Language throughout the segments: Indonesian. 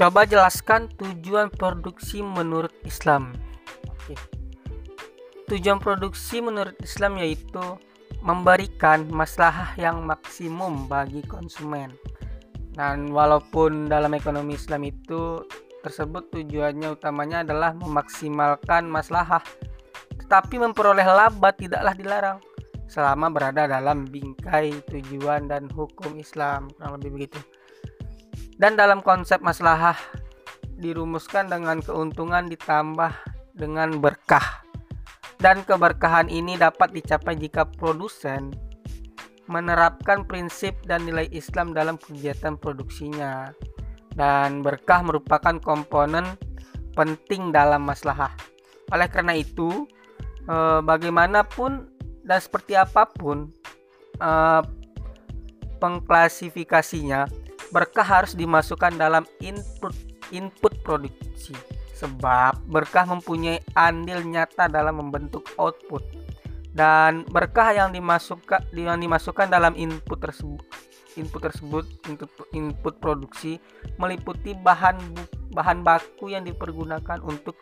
Coba jelaskan tujuan produksi menurut Islam. Oke. Tujuan produksi menurut Islam yaitu memberikan masalah yang maksimum bagi konsumen. Dan walaupun dalam ekonomi Islam itu tersebut tujuannya utamanya adalah memaksimalkan masalah, tetapi memperoleh laba tidaklah dilarang selama berada dalam bingkai tujuan dan hukum Islam, kurang lebih begitu. Dan dalam konsep maslahah dirumuskan dengan keuntungan ditambah dengan berkah. Dan keberkahan ini dapat dicapai jika produsen menerapkan prinsip dan nilai Islam dalam kegiatan produksinya. Dan berkah merupakan komponen penting dalam maslahah. Oleh karena itu, eh, bagaimanapun dan seperti apa pun eh, pengklasifikasinya, berkah harus dimasukkan dalam input input produksi. Sebab berkah mempunyai andil nyata dalam membentuk output. Dan berkah yang dimasukkan yang dimasukkan dalam input tersebut input tersebut input input produksi meliputi bahan bahan baku yang dipergunakan untuk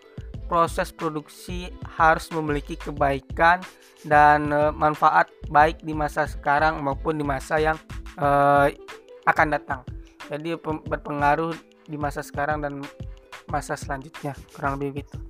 proses produksi harus memiliki kebaikan dan e, manfaat baik di masa sekarang maupun di masa yang e, akan datang jadi berpengaruh di masa sekarang dan masa selanjutnya kurang lebih begitu